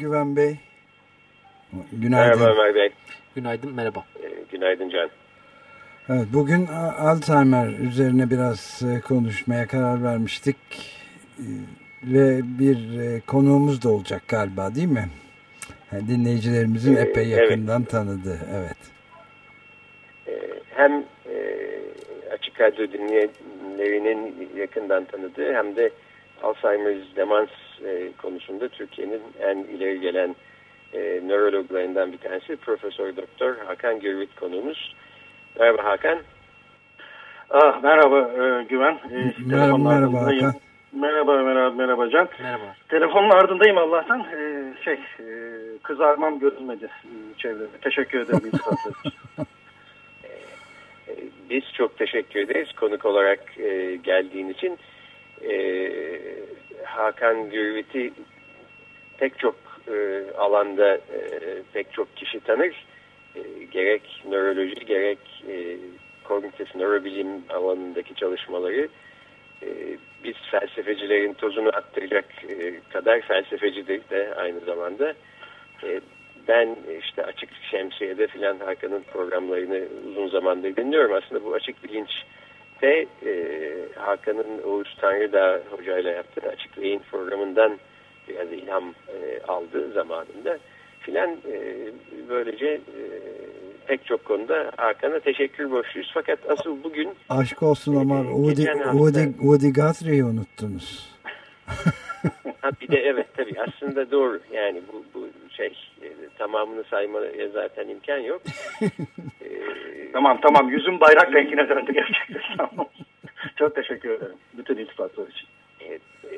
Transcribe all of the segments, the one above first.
Güven Bey. Günaydın. Merhaba Ömer Bey. Günaydın, merhaba. Ee, günaydın Can. Evet, bugün Alzheimer üzerine biraz e, konuşmaya karar vermiştik. Ee, ve bir e, konuğumuz da olacak galiba değil mi? dinleyicilerimizin ee, epey yakından evet. tanıdığı. Evet. Hem Açık Radyo dinleyenlerinin yakından tanıdığı hem de Alzheimer's demans e, konusunda Türkiye'nin en ileri gelen e, nörologlarından bir tanesi Profesör Doktor Hakan Gürvit konuğumuz. Merhaba Hakan. Ah, merhaba e, Güven. E, merhaba, merhaba Hakan. Merhaba, merhaba, merhaba Can. Merhaba. Telefonun ardındayım Allah'tan. Ee, şey, e, kızarmam görülmedi e, çevrede. Teşekkür ederim iltifatlar biz çok teşekkür ederiz konuk olarak e, geldiğin için. E, Hakan Gürvit'i pek çok e, alanda e, pek çok kişi tanır. E, gerek nöroloji gerek e, kognitif nörobilim alanındaki çalışmaları e, biz felsefecilerin tozunu attıracak e, kadar felsefecidir de aynı zamanda. E, ben işte Açık Şemsiye'de filan Hakan'ın programlarını uzun zamandır dinliyorum. Aslında bu Açık Bilinç de e, Hakan'ın Oğuz Tanrıdağ hocayla yaptığı Açık Beyin programından biraz ilham e, aldığı zamanında filan e, böylece e, pek çok konuda Hakan'a teşekkür borçluyuz. Fakat asıl bugün... Aşk olsun ama e, Woody, Woody, Woody Guthrie'yi unuttunuz. ha, bir de evet tabii aslında doğru yani bu, bu şey e, tamamını saymaya zaten imkan yok. tamam tamam yüzüm bayrak rengine döndü gerçekten. Çok teşekkür ederim bütün iltifatlar için. Evet, e,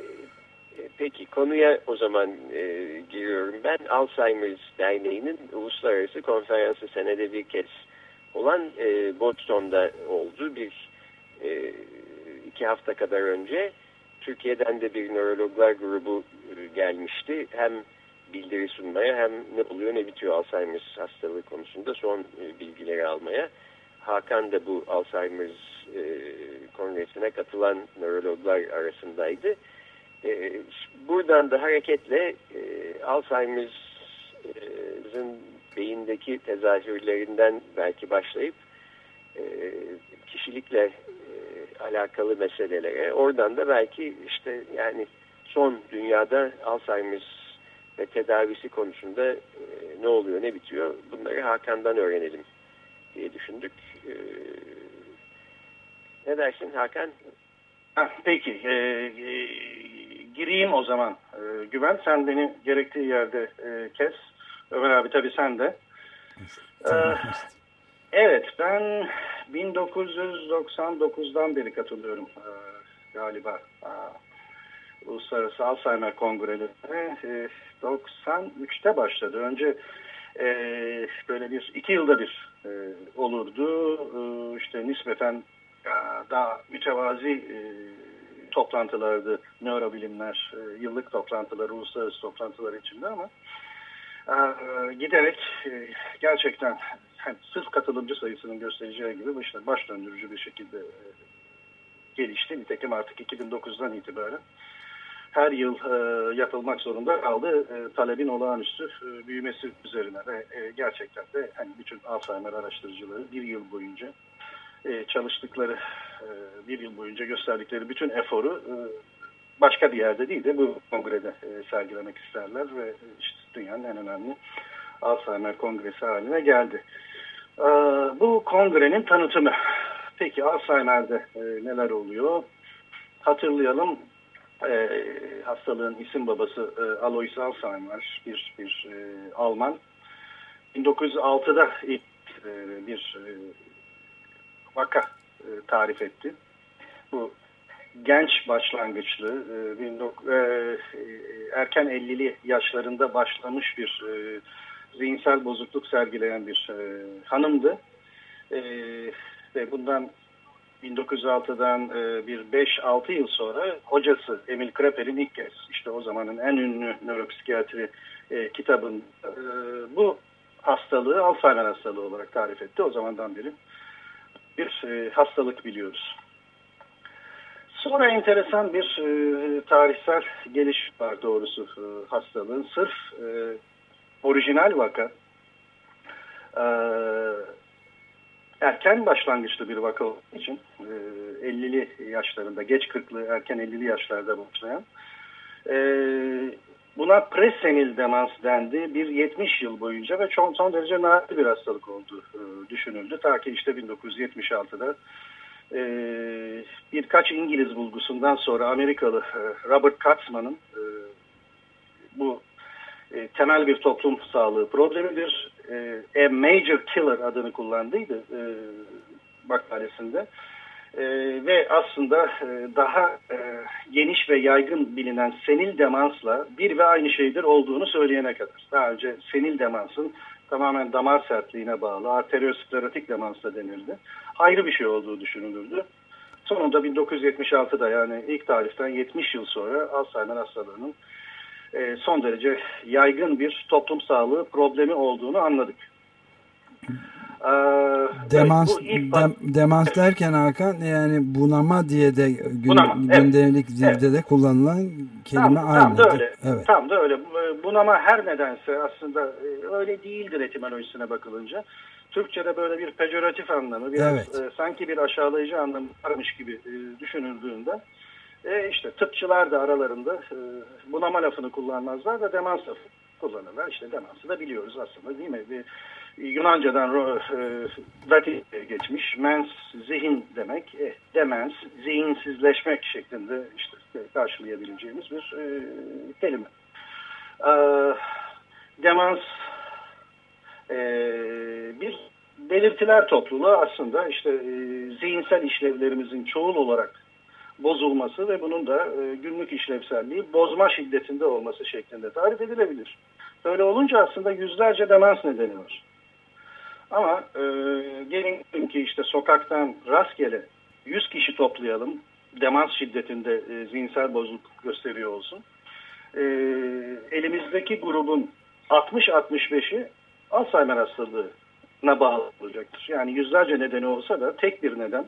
e, peki konuya o zaman e, giriyorum. Ben Alzheimer's Derneği'nin uluslararası konferansı senede bir kez olan e, Boston'da oldu. Bir e, iki hafta kadar önce Türkiye'den de bir nörologlar grubu e, gelmişti. Hem bildiri sunmaya hem ne oluyor ne bitiyor Alzheimer's hastalığı konusunda son e, bilgileri almaya. Hakan da bu Alzheimer's e, kongresine katılan nörologlar arasındaydı. E, buradan da hareketle Alzheimer's'ın beyindeki tezahürlerinden belki başlayıp kişilikle alakalı meselelere oradan da belki işte yani son dünyada Alzheimer's ve tedavisi konusunda e, ne oluyor ne bitiyor bunları Hakan'dan öğrenelim diye düşündük. E, ne dersin Hakan? Ha, peki e, e, gireyim o zaman e, Güven sen beni gerektiği yerde e, kes. Ömer abi tabii sen de. Ee, evet ben 1999'dan beri katılıyorum e, galiba. E, Uluslararası Alzheimer Kongrelerine e, 93'te başladı. Önce e, böyle bir iki yılda bir e, olurdu. E, işte nispeten daha mütevazi e, toplantılardı nörobilimler, e, yıllık toplantılar, uluslararası toplantılar içinde ama e, giderek e, gerçekten yani sırf katılımcı sayısının göstereceği gibi baş, baş döndürücü bir şekilde e, gelişti. Nitekim artık 2009'dan itibaren her yıl e, yapılmak zorunda kaldı e, talebin olağanüstü e, büyümesi üzerine ve e, gerçekten de hani bütün Alzheimer araştırıcıları bir yıl boyunca e, çalıştıkları e, bir yıl boyunca gösterdikleri bütün eforu e, başka bir yerde değil de bu kongrede e, sergilemek isterler ve işte dünyanın en önemli Alzheimer kongresi haline geldi. E, bu kongrenin tanıtımı. Peki Alzheimer'de e, neler oluyor? Hatırlayalım e, hastalığın isim babası e, Alois Alzheimer bir bir e, Alman 1906'da ilk e, bir e, vaka e, tarif etti. Bu genç başlangıçlı, e, e, erken 50'li yaşlarında başlamış bir e, zihinsel bozukluk sergileyen bir e, hanımdı. E, ve bundan 1906'dan e, bir 5-6 yıl sonra hocası Emil Kreper'in ilk kez işte o zamanın en ünlü nöropsikiyatri e, kitabın e, bu hastalığı Alzheimer hastalığı olarak tarif etti. O zamandan beri bir hastalık biliyoruz. Sonra enteresan bir tarihsel geliş var doğrusu hastalığın. Sırf orijinal vaka erken başlangıçlı bir vaka olduğu için e, 50'li yaşlarında, geç 40'lı, erken 50'li yaşlarda başlayan e, buna presenil demans dendi. Bir 70 yıl boyunca ve çok son derece nadir bir hastalık olduğu e, düşünüldü. Ta ki işte 1976'da e, birkaç İngiliz bulgusundan sonra Amerikalı Robert Katzman'ın bu temel bir toplum sağlığı problemidir. E, A Major Killer adını kullandıydı e, makalesinde. E, ve aslında e, daha e, geniş ve yaygın bilinen senil demansla bir ve aynı şeydir olduğunu söyleyene kadar. Daha önce senil demansın tamamen damar sertliğine bağlı arteriosklerotik demans da denildi. Ayrı bir şey olduğu düşünülürdü. Sonunda 1976'da yani ilk tarihten 70 yıl sonra Alzheimer hastalığının e, son derece yaygın bir toplum sağlığı problemi olduğunu anladık. Ee, demans, evet, dem, demans derken Hakan yani bunama diye de gün, bunama, gündelik evet, dilde evet. de kullanılan kelime tam, aynı. Tam da öyle. Evet. Tam da öyle. Bunama her nedense aslında e, öyle değildir etimolojisine bakılınca. Türkçe'de böyle bir pejoratif anlamı, biraz evet. e, sanki bir aşağılayıcı anlamı varmış gibi e, düşünüldüğünde e, işte tıpçılar da aralarında e, bunama lafını kullanmazlar da demans lafı kullanırlar. İşte demansı da biliyoruz aslında değil mi? Bir, Yunanca'dan e, Latin'e geçmiş. Mens zihin demek. E, demens zihinsizleşmek şeklinde işte karşılayabileceğimiz bir e, kelime. E, demans e, bir belirtiler topluluğu aslında işte e, zihinsel işlevlerimizin çoğul olarak bozulması ve bunun da e, günlük işlevselliği bozma şiddetinde olması şeklinde tarif edilebilir. Böyle olunca aslında yüzlerce demans nedeni var. Ama e, gelin ki işte sokaktan rastgele 100 kişi toplayalım, demans şiddetinde e, zihinsel bozukluk gösteriyor olsun. E, elimizdeki grubun 60-65'i Alzheimer hastalığına bağlı olacaktır. Yani yüzlerce nedeni olsa da tek bir neden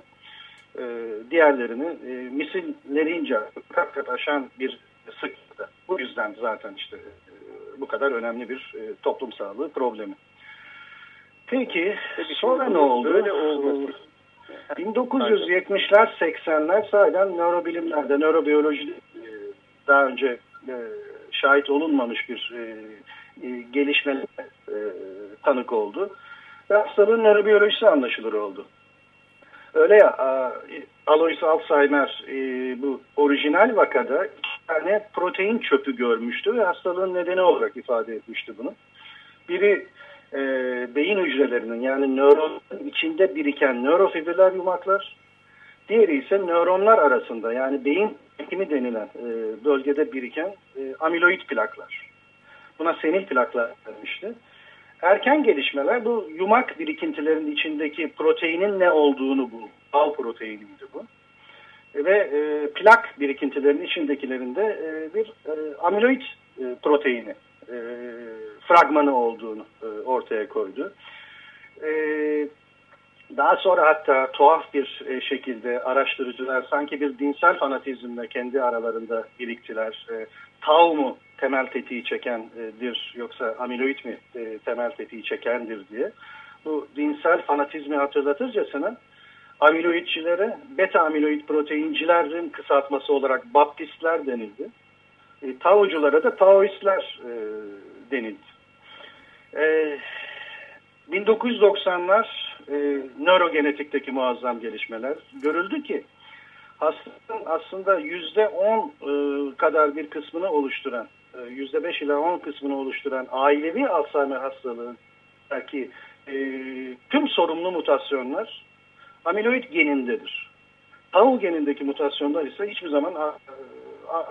e, diğerlerini e, misillerince kat kat aşan bir sıklıkta. Bu yüzden zaten işte e, bu kadar önemli bir e, toplum sağlığı problemi. Peki, Peki sonra ne oldu? Böyle olması. 1970'ler 80'ler sahiden nörobilimlerde, nörobiyolojide e, daha önce e, şahit olunmamış bir e, gelişme tanık oldu. Ve hastalığın nörobiyolojisi anlaşılır oldu. Öyle ya Alois Alzheimer bu orijinal vakada iki tane protein çöpü görmüştü ve hastalığın nedeni olarak ifade etmişti bunu. Biri e, beyin hücrelerinin yani nöronun içinde biriken nörofibriller yumaklar. Diğeri ise nöronlar arasında yani beyin ekimi denilen e, bölgede biriken e, amiloid plaklar. Buna senil plaklar denmişti. Erken gelişmeler bu yumak birikintilerinin içindeki proteinin ne olduğunu bu. Al proteiniydi bu. Ve e, plak birikintilerinin içindekilerinde e, bir e, amiloid e, proteini e, fragmanı olduğunu e, ortaya koydu. E, daha sonra hatta tuhaf bir e, şekilde araştırıcılar sanki bir dinsel fanatizmle kendi aralarında biriktiler. E, tau mu temel tetiği çekendir yoksa amiloid mi e, temel tetiği çekendir diye. Bu dinsel fanatizmi hatırlatırcasına amiloidçilere beta amiloid proteincilerin kısaltması olarak baptistler denildi. E, Taoculara da Taoistler e, denildi. E, 1990'lar e, nörogenetikteki muazzam gelişmeler görüldü ki hastanın aslında yüzde on e, kadar bir kısmını oluşturan e, yüzde beş ila on kısmını oluşturan ailevi Alzheimer hastalığı belki e, tüm sorumlu mutasyonlar amiloid genindedir. tau genindeki mutasyonlar ise hiçbir zaman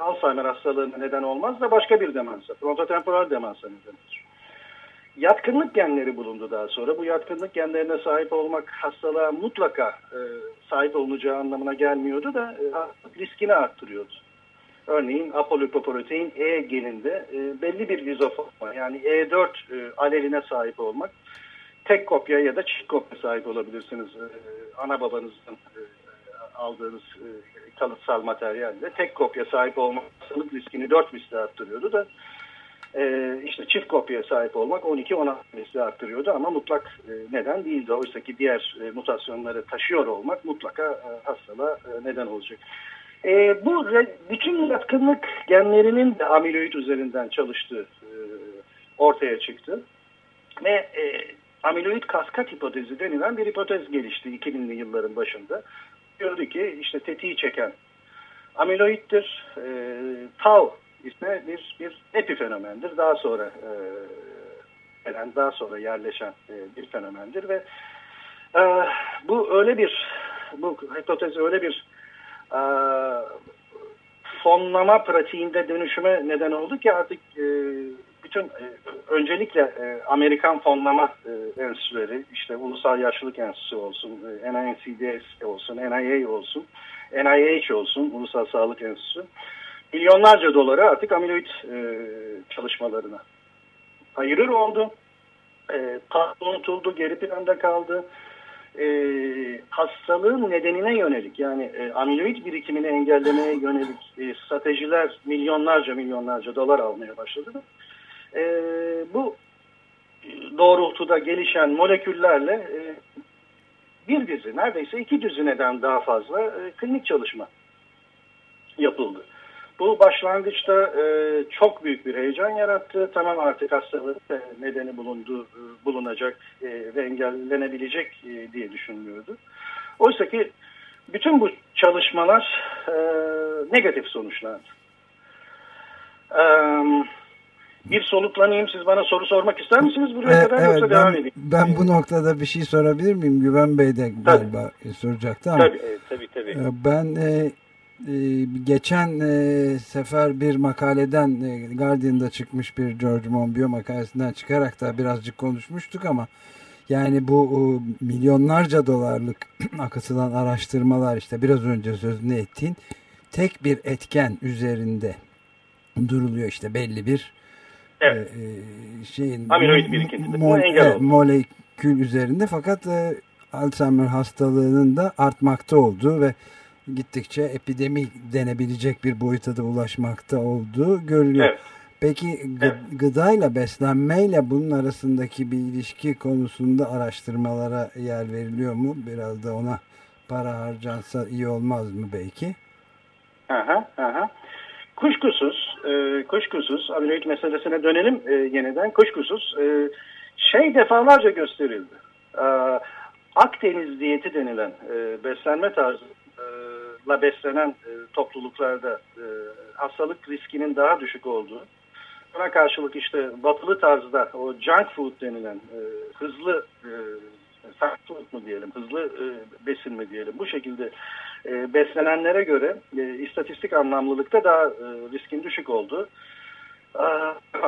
Alzheimer hastalığına neden olmaz da başka bir demansa, frontotemporal demansa nedendir. Yatkınlık genleri bulundu daha sonra. Bu yatkınlık genlerine sahip olmak hastalığa mutlaka e, sahip olunacağı anlamına gelmiyordu da e, riskini arttırıyordu. Örneğin apolipoprotein E geninde e, belli bir lizoforma yani E4 e, aleline sahip olmak tek kopya ya da çift kopya sahip olabilirsiniz. E, ana babanızdan e, aldığınız e, kalıtsal materyalle tek kopya hastalık riskini 4 misli arttırıyordu da e, işte çift kopya sahip olmak 12-16 misli arttırıyordu ama mutlak e, neden değildi. Oysa ki diğer e, mutasyonları taşıyor olmak mutlaka e, hastalığa e, neden olacak. E, bu bütün yatkınlık genlerinin de amiloid üzerinden çalıştığı e, ortaya çıktı. Ve e, amiloid kaskat hipotezi denilen bir hipotez gelişti 2000'li yılların başında. Diyordu ki işte tetiği çeken amiloiddir, e, tau ise bir, bir epifenomendir. Daha sonra e, gelen, daha sonra yerleşen e, bir fenomendir ve e, bu öyle bir bu hipotez öyle bir e, fonlama pratiğinde dönüşüme neden oldu ki artık bütün öncelikle Amerikan fonlama e, enstitüleri işte Ulusal Yaşlılık Enstitüsü olsun, e, NICDS olsun, NIA olsun, NIH olsun, Ulusal Sağlık Enstitüsü milyonlarca dolara artık amiloid e, çalışmalarına ayırır oldu. E, unutuldu, geri planda kaldı. E, hastalığın nedenine yönelik yani e, amiloid birikimini engellemeye yönelik e, stratejiler milyonlarca milyonlarca dolar almaya başladı. E, bu doğrultuda gelişen moleküllerle e, bir dizi neredeyse iki düzineden daha fazla e, klinik çalışma yapıldı. Bu başlangıçta e, çok büyük bir heyecan yarattı. Tamam artık hastalık nedeni bulundu, e, bulunacak e, ve engellenebilecek e, diye düşünülüyordu. Oysa ki bütün bu çalışmalar e, negatif sonuçlandı. E, bir soluklanayım. Siz bana soru sormak ister misiniz buraya e, kadar evet, yoksa ben, devam edeyim? Ben bu noktada bir şey sorabilir miyim? Güven Bey de galiba tabii. soracaktı ama. Tabii tabii. tabii. E, ben e, e, geçen e, sefer bir makaleden e, Guardian'da çıkmış bir George Monbiot makalesinden çıkarak da birazcık konuşmuştuk ama yani bu e, milyonlarca dolarlık akıtılan araştırmalar işte biraz önce sözünü ettiğin tek bir etken üzerinde duruluyor işte belli bir evet. e, şeyin amiloid birikintisi mol, molekül üzerinde fakat e, Alzheimer hastalığının da artmakta olduğu ve gittikçe epidemi denebilecek bir boyuta da ulaşmakta olduğu görülüyor. Evet. Peki evet. gıdayla beslenmeyle bunun arasındaki bir ilişki konusunda araştırmalara yer veriliyor mu? Biraz da ona para harcansa iyi olmaz mı belki? Aha, aha. Kuşkusuz, e, kuşkusuz amiloid meselesine dönelim e, yeniden. Kuşkusuz e, şey defalarca gösterildi. E, Akdeniz diyeti denilen e, beslenme tarzı la beslenen e, topluluklarda e, hastalık riskinin daha düşük olduğu, buna karşılık işte batılı tarzda o junk food denilen e, hızlı e, fast food mu diyelim, hızlı e, besin mi diyelim bu şekilde e, beslenenlere göre e, istatistik anlamlılıkta daha e, riskin düşük olduğu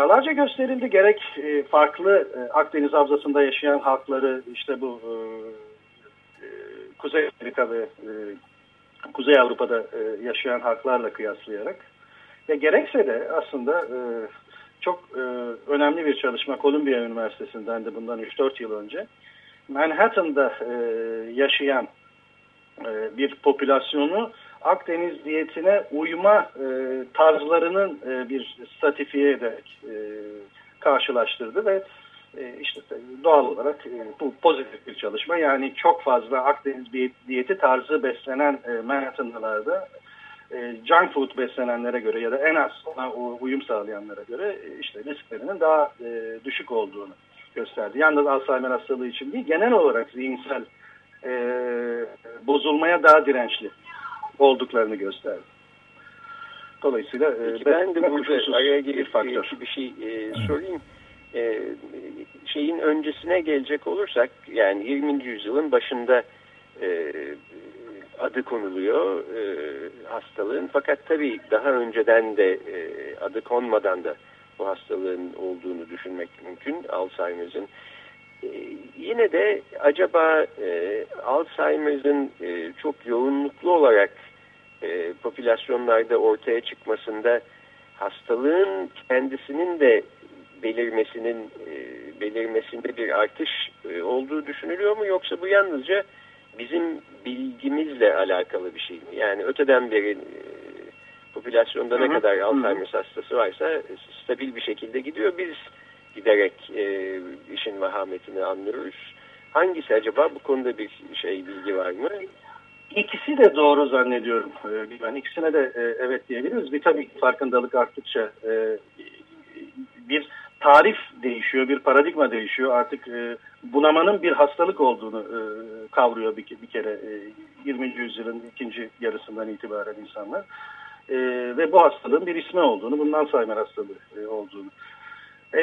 defalarca gösterildi. Gerek e, farklı e, Akdeniz Havzası'nda yaşayan halkları işte bu e, e, Kuzey Amerika ve e, Kuzey Avrupa'da e, yaşayan halklarla kıyaslayarak. Ve gerekse de aslında e, çok e, önemli bir çalışma Columbia Üniversitesi'nden de bundan 3-4 yıl önce Manhattan'da e, yaşayan e, bir popülasyonu Akdeniz diyetine uyma e, tarzlarının e, bir stratifiye ederek e, karşılaştırdı ve e, işte doğal olarak e, bu pozitif bir çalışma. Yani çok fazla Akdeniz diyeti tarzı beslenen e, Manhattanlılarda junk food beslenenlere göre ya da en az ona uyum sağlayanlara göre işte risklerinin daha düşük olduğunu gösterdi. Yalnız Alzheimer hastalığı için değil, genel olarak zihinsel bozulmaya daha dirençli olduklarını gösterdi. Dolayısıyla Peki ben de burada araya girip bir, bir şey e, sorayım. E, şeyin öncesine gelecek olursak yani 20. yüzyılın başında e, adı konuluyor e, hastalığın. Fakat tabii daha önceden de adı konmadan da bu hastalığın olduğunu düşünmek mümkün Alzheimer'ın. Yine de acaba e, Alzheimer'ın çok yoğunluklu olarak popülasyonlarda ortaya çıkmasında hastalığın kendisinin de belirmesinin e, belirmesinde bir artış e, olduğu düşünülüyor mu yoksa bu yalnızca bizim bilgimizle alakalı bir şey mi? Yani öteden beri e, popülasyonda ne kadar Alzheimer hastası varsa stabil bir şekilde gidiyor. Biz giderek e, işin vahametini anlıyoruz. Hangisi acaba bu konuda bir şey bilgi var mı? İkisi de doğru zannediyorum. Ben ikisine de evet diyebiliriz. Bir tabii farkındalık arttıkça bir tarif değişiyor, bir paradigma değişiyor. Artık e, bunamanın bir hastalık olduğunu e, kavruyor bir, bir kere e, 20. yüzyılın ikinci yarısından itibaren insanlar. E, ve bu hastalığın bir ismi olduğunu, bundan Alzheimer hastalığı e, olduğunu. E,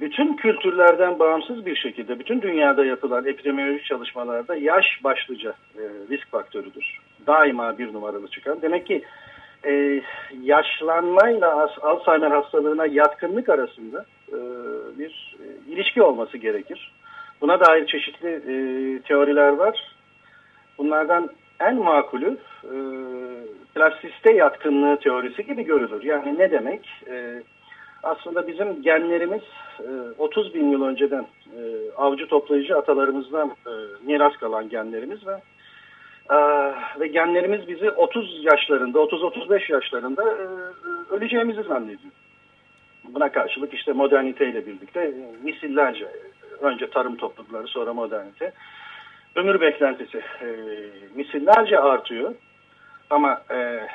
bütün kültürlerden bağımsız bir şekilde, bütün dünyada yapılan epidemiolojik çalışmalarda yaş başlıca e, risk faktörüdür. Daima bir numaralı çıkan. Demek ki e, yaşlanmayla Alzheimer hastalığına yatkınlık arasında e, bir e, ilişki olması gerekir. Buna dair çeşitli e, teoriler var. Bunlardan en makulü e, plastiste yatkınlığı teorisi gibi görülür. Yani ne demek? E, aslında bizim genlerimiz e, 30 bin yıl önceden e, avcı toplayıcı atalarımızdan e, miras kalan genlerimiz ve ve genlerimiz bizi 30 yaşlarında, 30-35 yaşlarında e, e, öleceğimizi zannediyor. Buna karşılık işte moderniteyle birlikte e, misillerce, önce tarım toplulukları sonra modernite, ömür beklentisi e, misillerce artıyor. Ama e,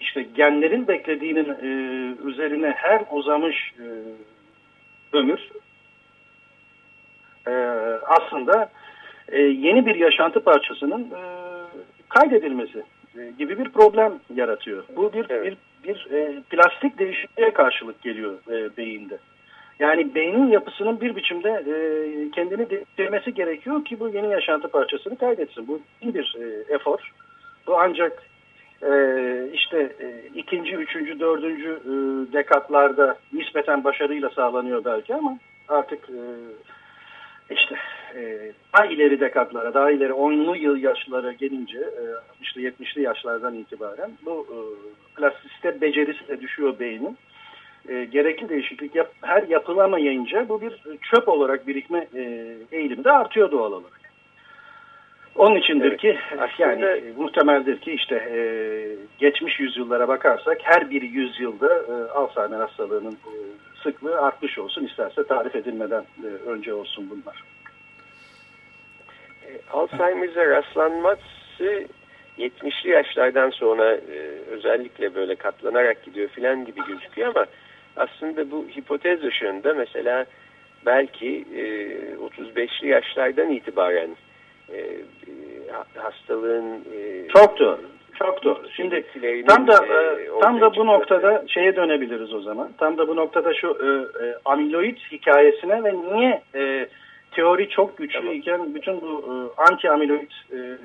işte genlerin beklediğinin e, üzerine her uzamış e, ömür e, aslında e, yeni bir yaşantı parçasının e, kaydedilmesi e, gibi bir problem yaratıyor. Bu bir evet. bir bir e, plastik değişikliğe karşılık geliyor e, beyinde. Yani beynin yapısının bir biçimde e, kendini değiştirmesi gerekiyor ki bu yeni yaşantı parçasını kaydetsin. Bu bir e, efor. Bu ancak işte e, ikinci, üçüncü, dördüncü e, dekatlarda nispeten başarıyla sağlanıyor belki ama artık e, işte e, daha ileri dekatlara, daha ileri 10'lu yıl yaşlara gelince e, 60'lı 70'li yaşlardan itibaren bu e, plastiste becerisi de düşüyor beynin. E, gerekli değişiklik yap, her yapılamayınca bu bir çöp olarak birikme e, eğilimi de artıyor doğal olarak. Onun içindir evet. ki yani e, muhtemeldir ki işte e, geçmiş yüzyıllara bakarsak her bir yüzyılda e, Alzheimer hastalığının e, sıklığı artmış olsun isterse tarif edilmeden e, önce olsun bunlar. E, Alzheimer'e rastlanması 70'li yaşlardan sonra e, özellikle böyle katlanarak gidiyor filan gibi gözüküyor ama aslında bu hipotez ışığında mesela belki e, 35'li yaşlardan itibaren e, e hastalığın e, çok doğru. Çok doğru. Şimdi tam da e, tam da bu noktada şeye dönebiliriz o zaman. Tam da bu noktada şu e, e, amiloid hikayesine ve niye e, teori çok güçlü tamam. iken bütün bu e, anti amiloid e,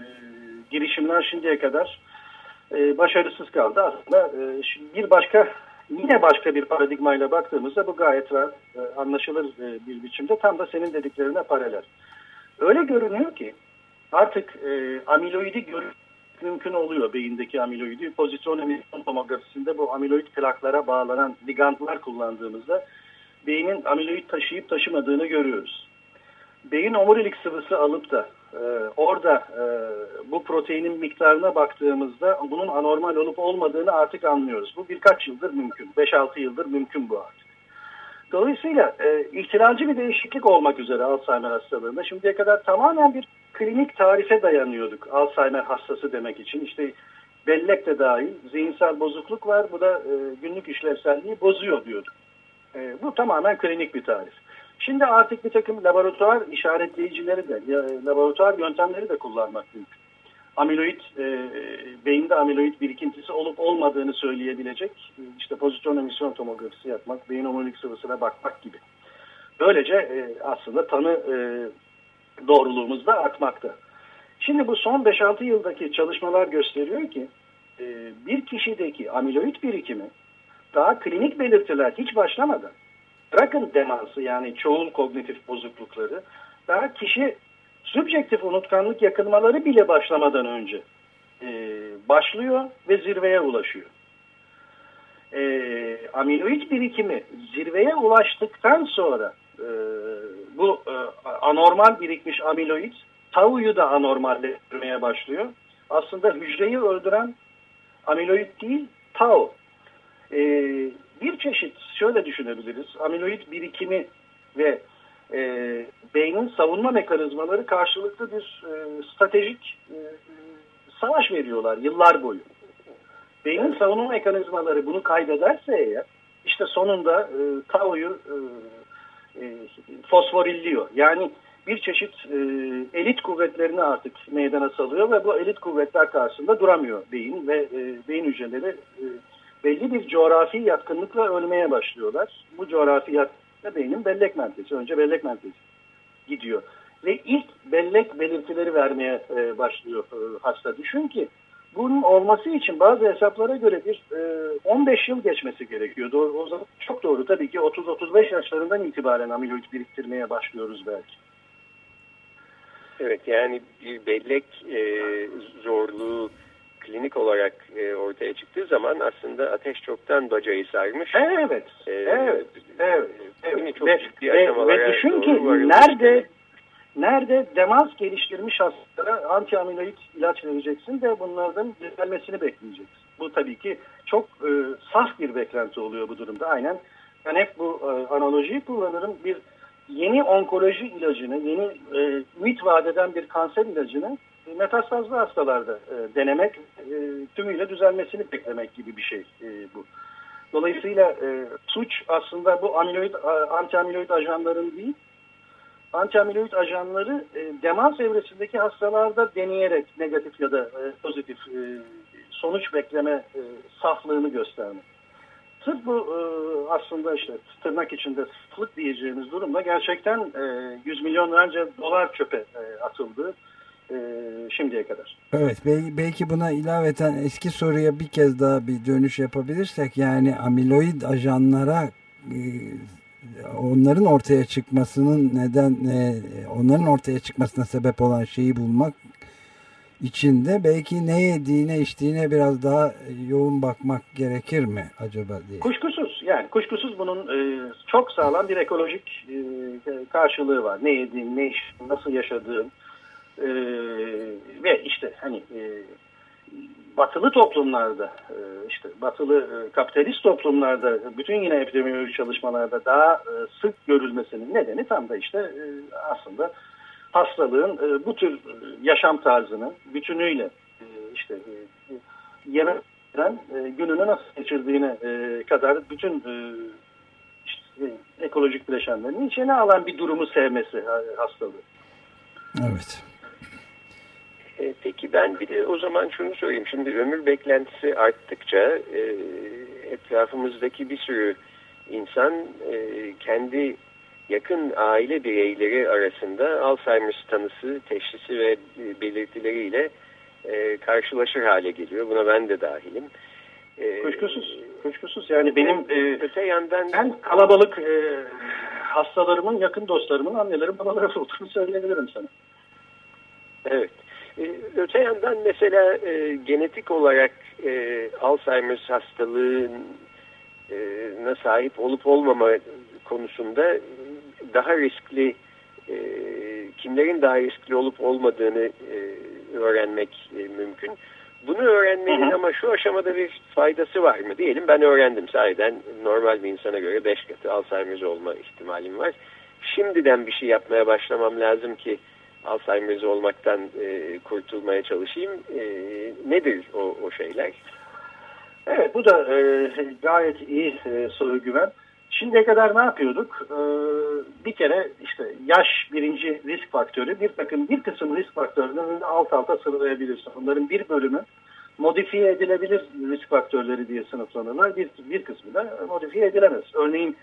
girişimler şimdiye kadar e, başarısız kaldı. Aslında e, bir başka yine başka bir paradigmayla baktığımızda bu gayet rahat, e, anlaşılır e, bir biçimde tam da senin dediklerine paralel. Öyle görünüyor ki artık e, amiloidi görüp mümkün oluyor beyindeki amiloidi. Pozitron emisyon tomografisinde bu amiloid plaklara bağlanan ligandlar kullandığımızda beynin amiloid taşıyıp taşımadığını görüyoruz. Beyin omurilik sıvısı alıp da e, orada e, bu proteinin miktarına baktığımızda bunun anormal olup olmadığını artık anlıyoruz. Bu birkaç yıldır mümkün. 5-6 yıldır mümkün bu artık. Dolayısıyla e, ihtilalci bir değişiklik olmak üzere Alzheimer hastalığında şimdiye kadar tamamen bir klinik tarife dayanıyorduk Alzheimer hastası demek için. İşte bellek de dahil zihinsel bozukluk var bu da e, günlük işlevselliği bozuyor diyorduk. E, bu tamamen klinik bir tarif. Şimdi artık bir takım laboratuvar işaretleyicileri de, laboratuvar yöntemleri de kullanmak mümkün. Amiloid, e, beyinde amiloid birikintisi olup olmadığını söyleyebilecek işte pozitron emisyon tomografisi yapmak, beyin omurilik sıvısına bakmak gibi. Böylece e, aslında tanı e, doğruluğumuz da artmakta. Şimdi bu son 5-6 yıldaki çalışmalar gösteriyor ki e, bir kişideki amiloid birikimi daha klinik belirtiler hiç başlamadan bırakın demansı yani çoğul kognitif bozuklukları daha kişi subjektif unutkanlık yakınmaları bile başlamadan önce e, başlıyor ve zirveye ulaşıyor. E, amiloid birikimi zirveye ulaştıktan sonra e, bu e, anormal birikmiş amiloid tau'yu da anormalleştirmeye başlıyor. Aslında hücreyi öldüren amiloid değil tau. E, bir çeşit şöyle düşünebiliriz. Amiloid birikimi ve e, beynin savunma mekanizmaları karşılıklı bir e, stratejik e, savaş veriyorlar yıllar boyu. Beynin savunma mekanizmaları bunu kaybederse eğer işte sonunda e, tau'yu e, e, fosforilliyor. Yani bir çeşit e, elit kuvvetlerini artık meydana salıyor ve bu elit kuvvetler karşısında duramıyor beyin ve e, beyin hücreleri e, belli bir coğrafi yatkınlıkla ölmeye başlıyorlar. Bu coğrafi yatkınlıkla beynin bellek merkezi, önce bellek merkezi gidiyor. Ve ilk bellek belirtileri vermeye e, başlıyor e, hasta. Düşün ki bunun olması için bazı hesaplara göre bir e, 15 yıl geçmesi gerekiyor. Doğru, o zaman çok doğru tabii ki 30-35 yaşlarından itibaren amiloid biriktirmeye başlıyoruz belki. Evet yani bir bellek e, zorluğu klinik olarak e, ortaya çıktığı zaman aslında ateş çoktan bacayı sarmış. Evet, e, evet, evet. evet. Çok ve, ciddi ve, ve düşün ki nerede nerede demans geliştirmiş hastalara antiamiloid ilaç vereceksin de bunlardan düzelmesini bekleyeceksin. Bu tabii ki çok e, saf bir beklenti oluyor bu durumda. Aynen ben hep bu e, analojiyi kullanırım. Bir yeni onkoloji ilacını, yeni e, ümit vadeden bir kanser ilacını e, metastazlı hastalarda e, denemek, e, tümüyle düzelmesini beklemek gibi bir şey e, bu. Dolayısıyla e, suç aslında bu amiloid, anti-amiloid ajanların değil, anti-amiloid ajanları e, demans evresindeki hastalarda deneyerek negatif ya da e, pozitif e, sonuç bekleme e, saflığını göstermek. Sırf bu e, aslında işte tırnak içinde saflık diyeceğimiz durumda gerçekten e, yüz milyonlarca dolar çöpe e, atıldı e, şimdiye kadar. Evet belki buna ilaveten eski soruya bir kez daha bir dönüş yapabilirsek yani amiloid ajanlara e, onların ortaya çıkmasının neden e, onların ortaya çıkmasına sebep olan şeyi bulmak içinde belki ne yediğine içtiğine biraz daha yoğun bakmak gerekir mi acaba diye. Kuşkusuz yani kuşkusuz bunun e, çok sağlam bir ekolojik e, karşılığı var. Ne yediğin, ne içtiğin, nasıl yaşadığın e, ve işte hani e, batılı toplumlarda e, işte batılı e, kapitalist toplumlarda bütün yine epidemiolojik çalışmalarda daha e, sık görülmesinin nedeni tam da işte aslında hastalığın bu tür yaşam tarzını bütünüyle işte yemek gününü nasıl geçirdiğine kadar bütün işte, ekolojik bileşenlerini içine alan bir durumu sevmesi hastalığı. Evet. E, peki ben bir de o zaman şunu sorayım. Şimdi ömür beklentisi arttıkça e, etrafımızdaki bir sürü insan e, kendi yakın aile bireyleri arasında Alzheimer tanısı, teşhisi ve e, belirtileriyle e, karşılaşır hale geliyor. Buna ben de dahilim. E, kuşkusuz, kuşkusuz. Yani benim e, öte yandan ben kalabalık e, hastalarımın, yakın dostlarımın anneleri, babaları olduğunu söyleyebilirim sana. Evet. Ee, öte yandan mesela e, genetik olarak e, Alzheimer hastalığına sahip olup olmama konusunda daha riskli e, kimlerin daha riskli olup olmadığını e, öğrenmek e, mümkün. Bunu öğrenmenin ama şu aşamada bir faydası var mı? Diyelim ben öğrendim sahiden normal bir insana göre 5 katı Alzheimer olma ihtimalim var. Şimdiden bir şey yapmaya başlamam lazım ki Alzheimer's olmaktan e, kurtulmaya çalışayım. E, nedir o, o şeyler? Evet bu da e, gayet iyi e, soru güven. Şimdiye kadar ne yapıyorduk? Ee, bir kere işte yaş birinci risk faktörü bir takım bir kısım risk faktörlerini alt alta sıralayabilirsin. Bunların bir bölümü modifiye edilebilir risk faktörleri diye sınıflanırlar. Bir, bir kısmı da modifiye edilemez. Örneğin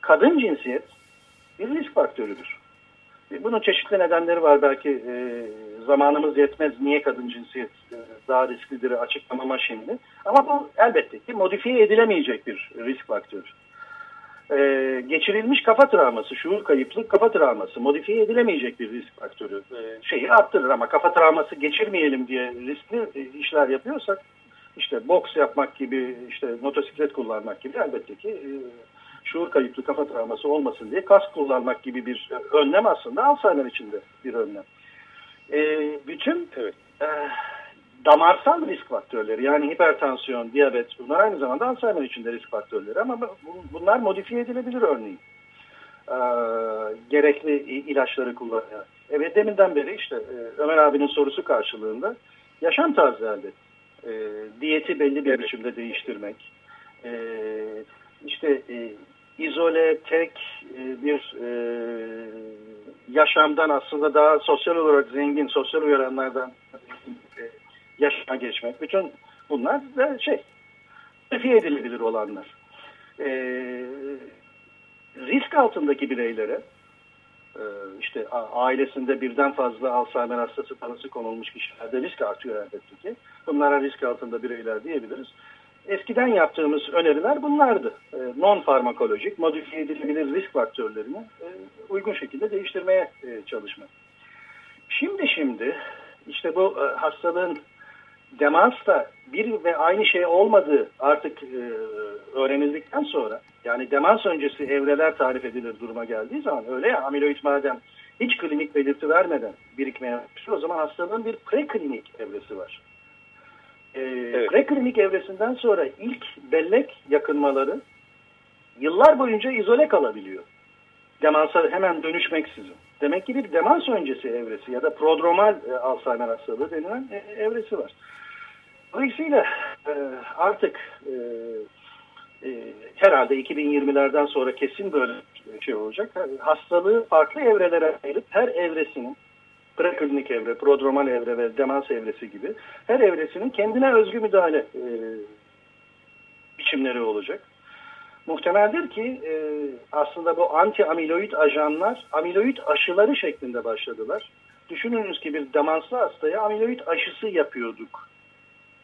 kadın cinsiyet bir risk faktörüdür. Bunun çeşitli nedenleri var. Belki e, zamanımız yetmez. Niye kadın cinsiyet e, daha risklidir açıklamama şimdi. Ama bu elbette ki modifiye edilemeyecek bir risk faktörü. Ee, geçirilmiş kafa travması, şuur kayıplık kafa travması modifiye edilemeyecek bir risk faktörü. Ee, şeyi arttırır ama kafa travması geçirmeyelim diye riskli e, işler yapıyorsak işte boks yapmak gibi, işte motosiklet kullanmak gibi elbette ki e, şuur kayıplı kafa travması olmasın diye kask kullanmak gibi bir önlem aslında Alzheimer için de bir önlem. E, bütün evet. e, damarsal risk faktörleri yani hipertansiyon, diyabet bunlar aynı zamanda Alzheimer için de risk faktörleri ama bunlar modifiye edilebilir örneğin. E, gerekli ilaçları kullanarak. Evet deminden beri işte e, Ömer abinin sorusu karşılığında yaşam tarzı elde. E, diyeti belli bir evet. biçimde değiştirmek. E, işte e, izole, tek e, bir e, yaşamdan aslında daha sosyal olarak zengin, sosyal uyaranlardan yaşama geçmek. Bütün bunlar da şey, modifiye edilebilir olanlar. E, risk altındaki bireylere e, işte ailesinde birden fazla Alzheimer hastası tanısı konulmuş kişilerde risk artıyor elbette ki. Bunlara risk altında bireyler diyebiliriz. Eskiden yaptığımız öneriler bunlardı. E, non farmakolojik, modifiye edilebilir risk faktörlerini e, uygun şekilde değiştirmeye e, çalışmak. Şimdi şimdi işte bu e, hastalığın demansla bir ve aynı şey olmadığı artık e, öğrenildikten sonra yani demans öncesi evreler tarif edilir duruma geldiği zaman öyle ya amiloid madem hiç klinik belirti vermeden birikmeye başlıyor o zaman hastalığın bir preklinik evresi var. E, evet. Preklinik evresinden sonra ilk bellek yakınmaları yıllar boyunca izole kalabiliyor. Demansa hemen dönüşmeksizin. Demek ki bir demans öncesi evresi ya da prodromal e, Alzheimer hastalığı denilen e, evresi var. Dolayısıyla e, artık e, e, herhalde 2020'lerden sonra kesin böyle bir şey olacak. Hastalığı farklı evrelere ayırıp her evresinin preklinik evre, prodromal evre ve demans evresi gibi her evresinin kendine özgü müdahale e, biçimleri olacak. Muhtemeldir ki e, aslında bu anti amiloid ajanlar amiloid aşıları şeklinde başladılar. Düşününüz ki bir demanslı hastaya amiloid aşısı yapıyorduk.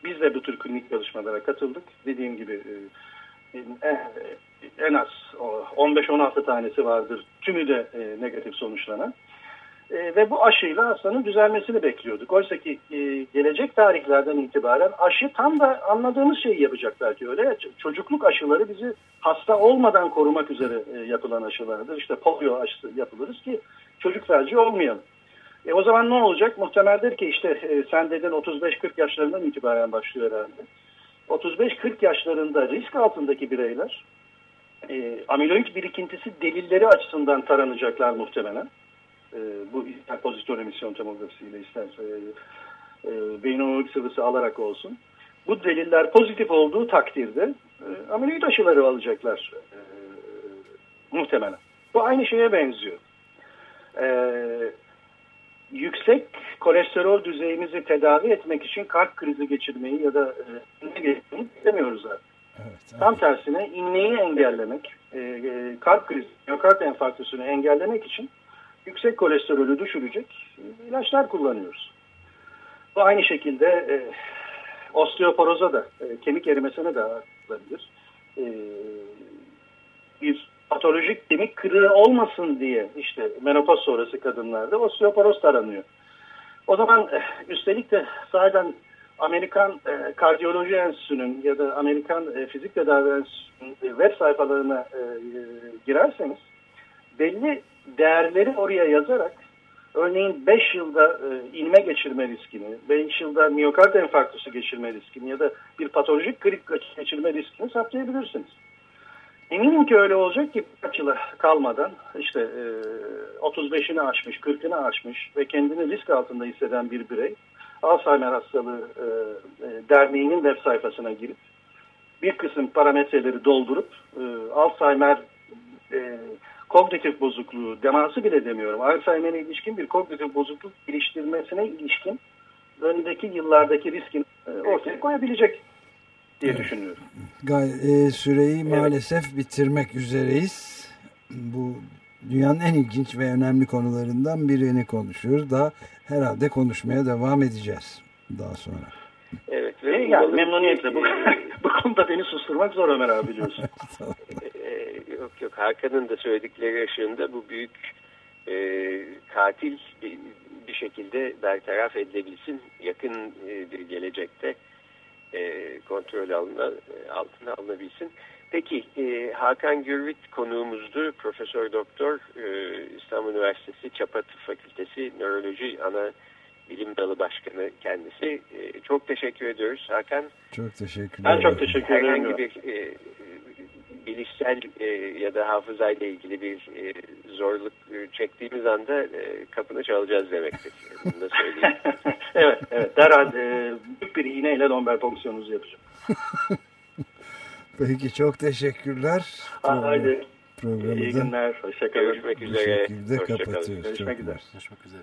Biz de bu tür klinik çalışmalara katıldık. Dediğim gibi e, en az 15-16 tanesi vardır. Tümü de e, negatif sonuçlanan. E, ve bu aşıyla hastanın düzelmesini bekliyorduk. Oysa ki e, gelecek tarihlerden itibaren aşı tam da anladığımız şeyi yapacak belki öyle. Çocukluk aşıları bizi hasta olmadan korumak üzere e, yapılan aşılardır. İşte polio aşısı yapılırız ki çocuk felci olmayalım. E, o zaman ne olacak? Muhtemeldir ki işte sen dedin 35-40 yaşlarından itibaren başlıyor herhalde. 35-40 yaşlarında risk altındaki bireyler e, amiloid birikintisi delilleri açısından taranacaklar muhtemelen e, bu ister emisyon tomografisiyle isterse e, e, beyin sıvısı alarak olsun. Bu deliller pozitif olduğu takdirde e, ameliyoid aşıları alacaklar e, muhtemelen. Bu aynı şeye benziyor. E, yüksek kolesterol düzeyimizi tedavi etmek için kalp krizi geçirmeyi ya da e, geçirmeyi istemiyoruz artık. Evet, evet. Tam tersine inmeyi engellemek, e, e, kalp krizi, miyokard enfarktüsünü engellemek için yüksek kolesterolü düşürecek ilaçlar kullanıyoruz. Bu aynı şekilde e, osteoporoza da, e, kemik erimesine de olabilir. E, bir patolojik kemik kırığı olmasın diye işte menopoz sonrası kadınlarda osteoporoz taranıyor. O zaman e, üstelik de zaten Amerikan e, Kardiyoloji Enstitüsü'nün ya da Amerikan e, Fizik Tedavi Enstitüsü'nün e, web sayfalarına e, e, girerseniz belli değerleri oraya yazarak örneğin 5 yılda e, inme geçirme riskini, 5 yılda miyokard enfarktüsü geçirme riskini ya da bir patolojik grip geçirme riskini saptayabilirsiniz. Eminim ki öyle olacak ki kaç yıla kalmadan işte e, 35'ini aşmış, 40'ını aşmış ve kendini risk altında hisseden bir birey Alzheimer hastalığı e, e, derneğinin web sayfasına girip bir kısım parametreleri doldurup e, Alzheimer e, kognitif bozukluğu, demansı bile demiyorum. Alzheimer'e ilişkin bir kognitif bozukluk geliştirmesine ilişkin önündeki yıllardaki riskin e, ortaya koyabilecek diye evet. düşünüyorum. E, süreyi evet. maalesef bitirmek üzereyiz. Bu dünyanın en ilginç ve önemli konularından birini konuşuyoruz. Daha herhalde konuşmaya devam edeceğiz daha sonra. Evet. Ve e, yani memnuniyetle. Bu, bu konuda beni susturmak zor Ömer abi biliyorsun. Yok yok Hakan'ın da söyledikleri ışığında bu büyük e, katil bir, bir şekilde bertaraf edilebilsin yakın e, bir gelecekte e, kontrol alına, e, altına alınabilsin. Peki e, Hakan Gürvit konuğumuzdu. Profesör Doktor e, İstanbul Üniversitesi Çapa Tıp Fakültesi Nöroloji Ana Bilim Dalı Başkanı kendisi. E, çok teşekkür ediyoruz Hakan. Çok teşekkür ederim. Ben çok teşekkür ederim. Herhangi bir e, bilişsel e, ya da hafızayla ilgili bir e, zorluk e, çektiğimiz anda e, kapını çalacağız demektir. Bunu da söyleyeyim. evet, evet. Derhal e, büyük bir iğneyle lomber fonksiyonunuzu yapacağım. Peki çok teşekkürler. Haydi. Programı İyi günler. Hoşçakalın. Görüşmek üzere. Bu şekilde kapatıyoruz. Görüşmek üzere. Görüşmek üzere.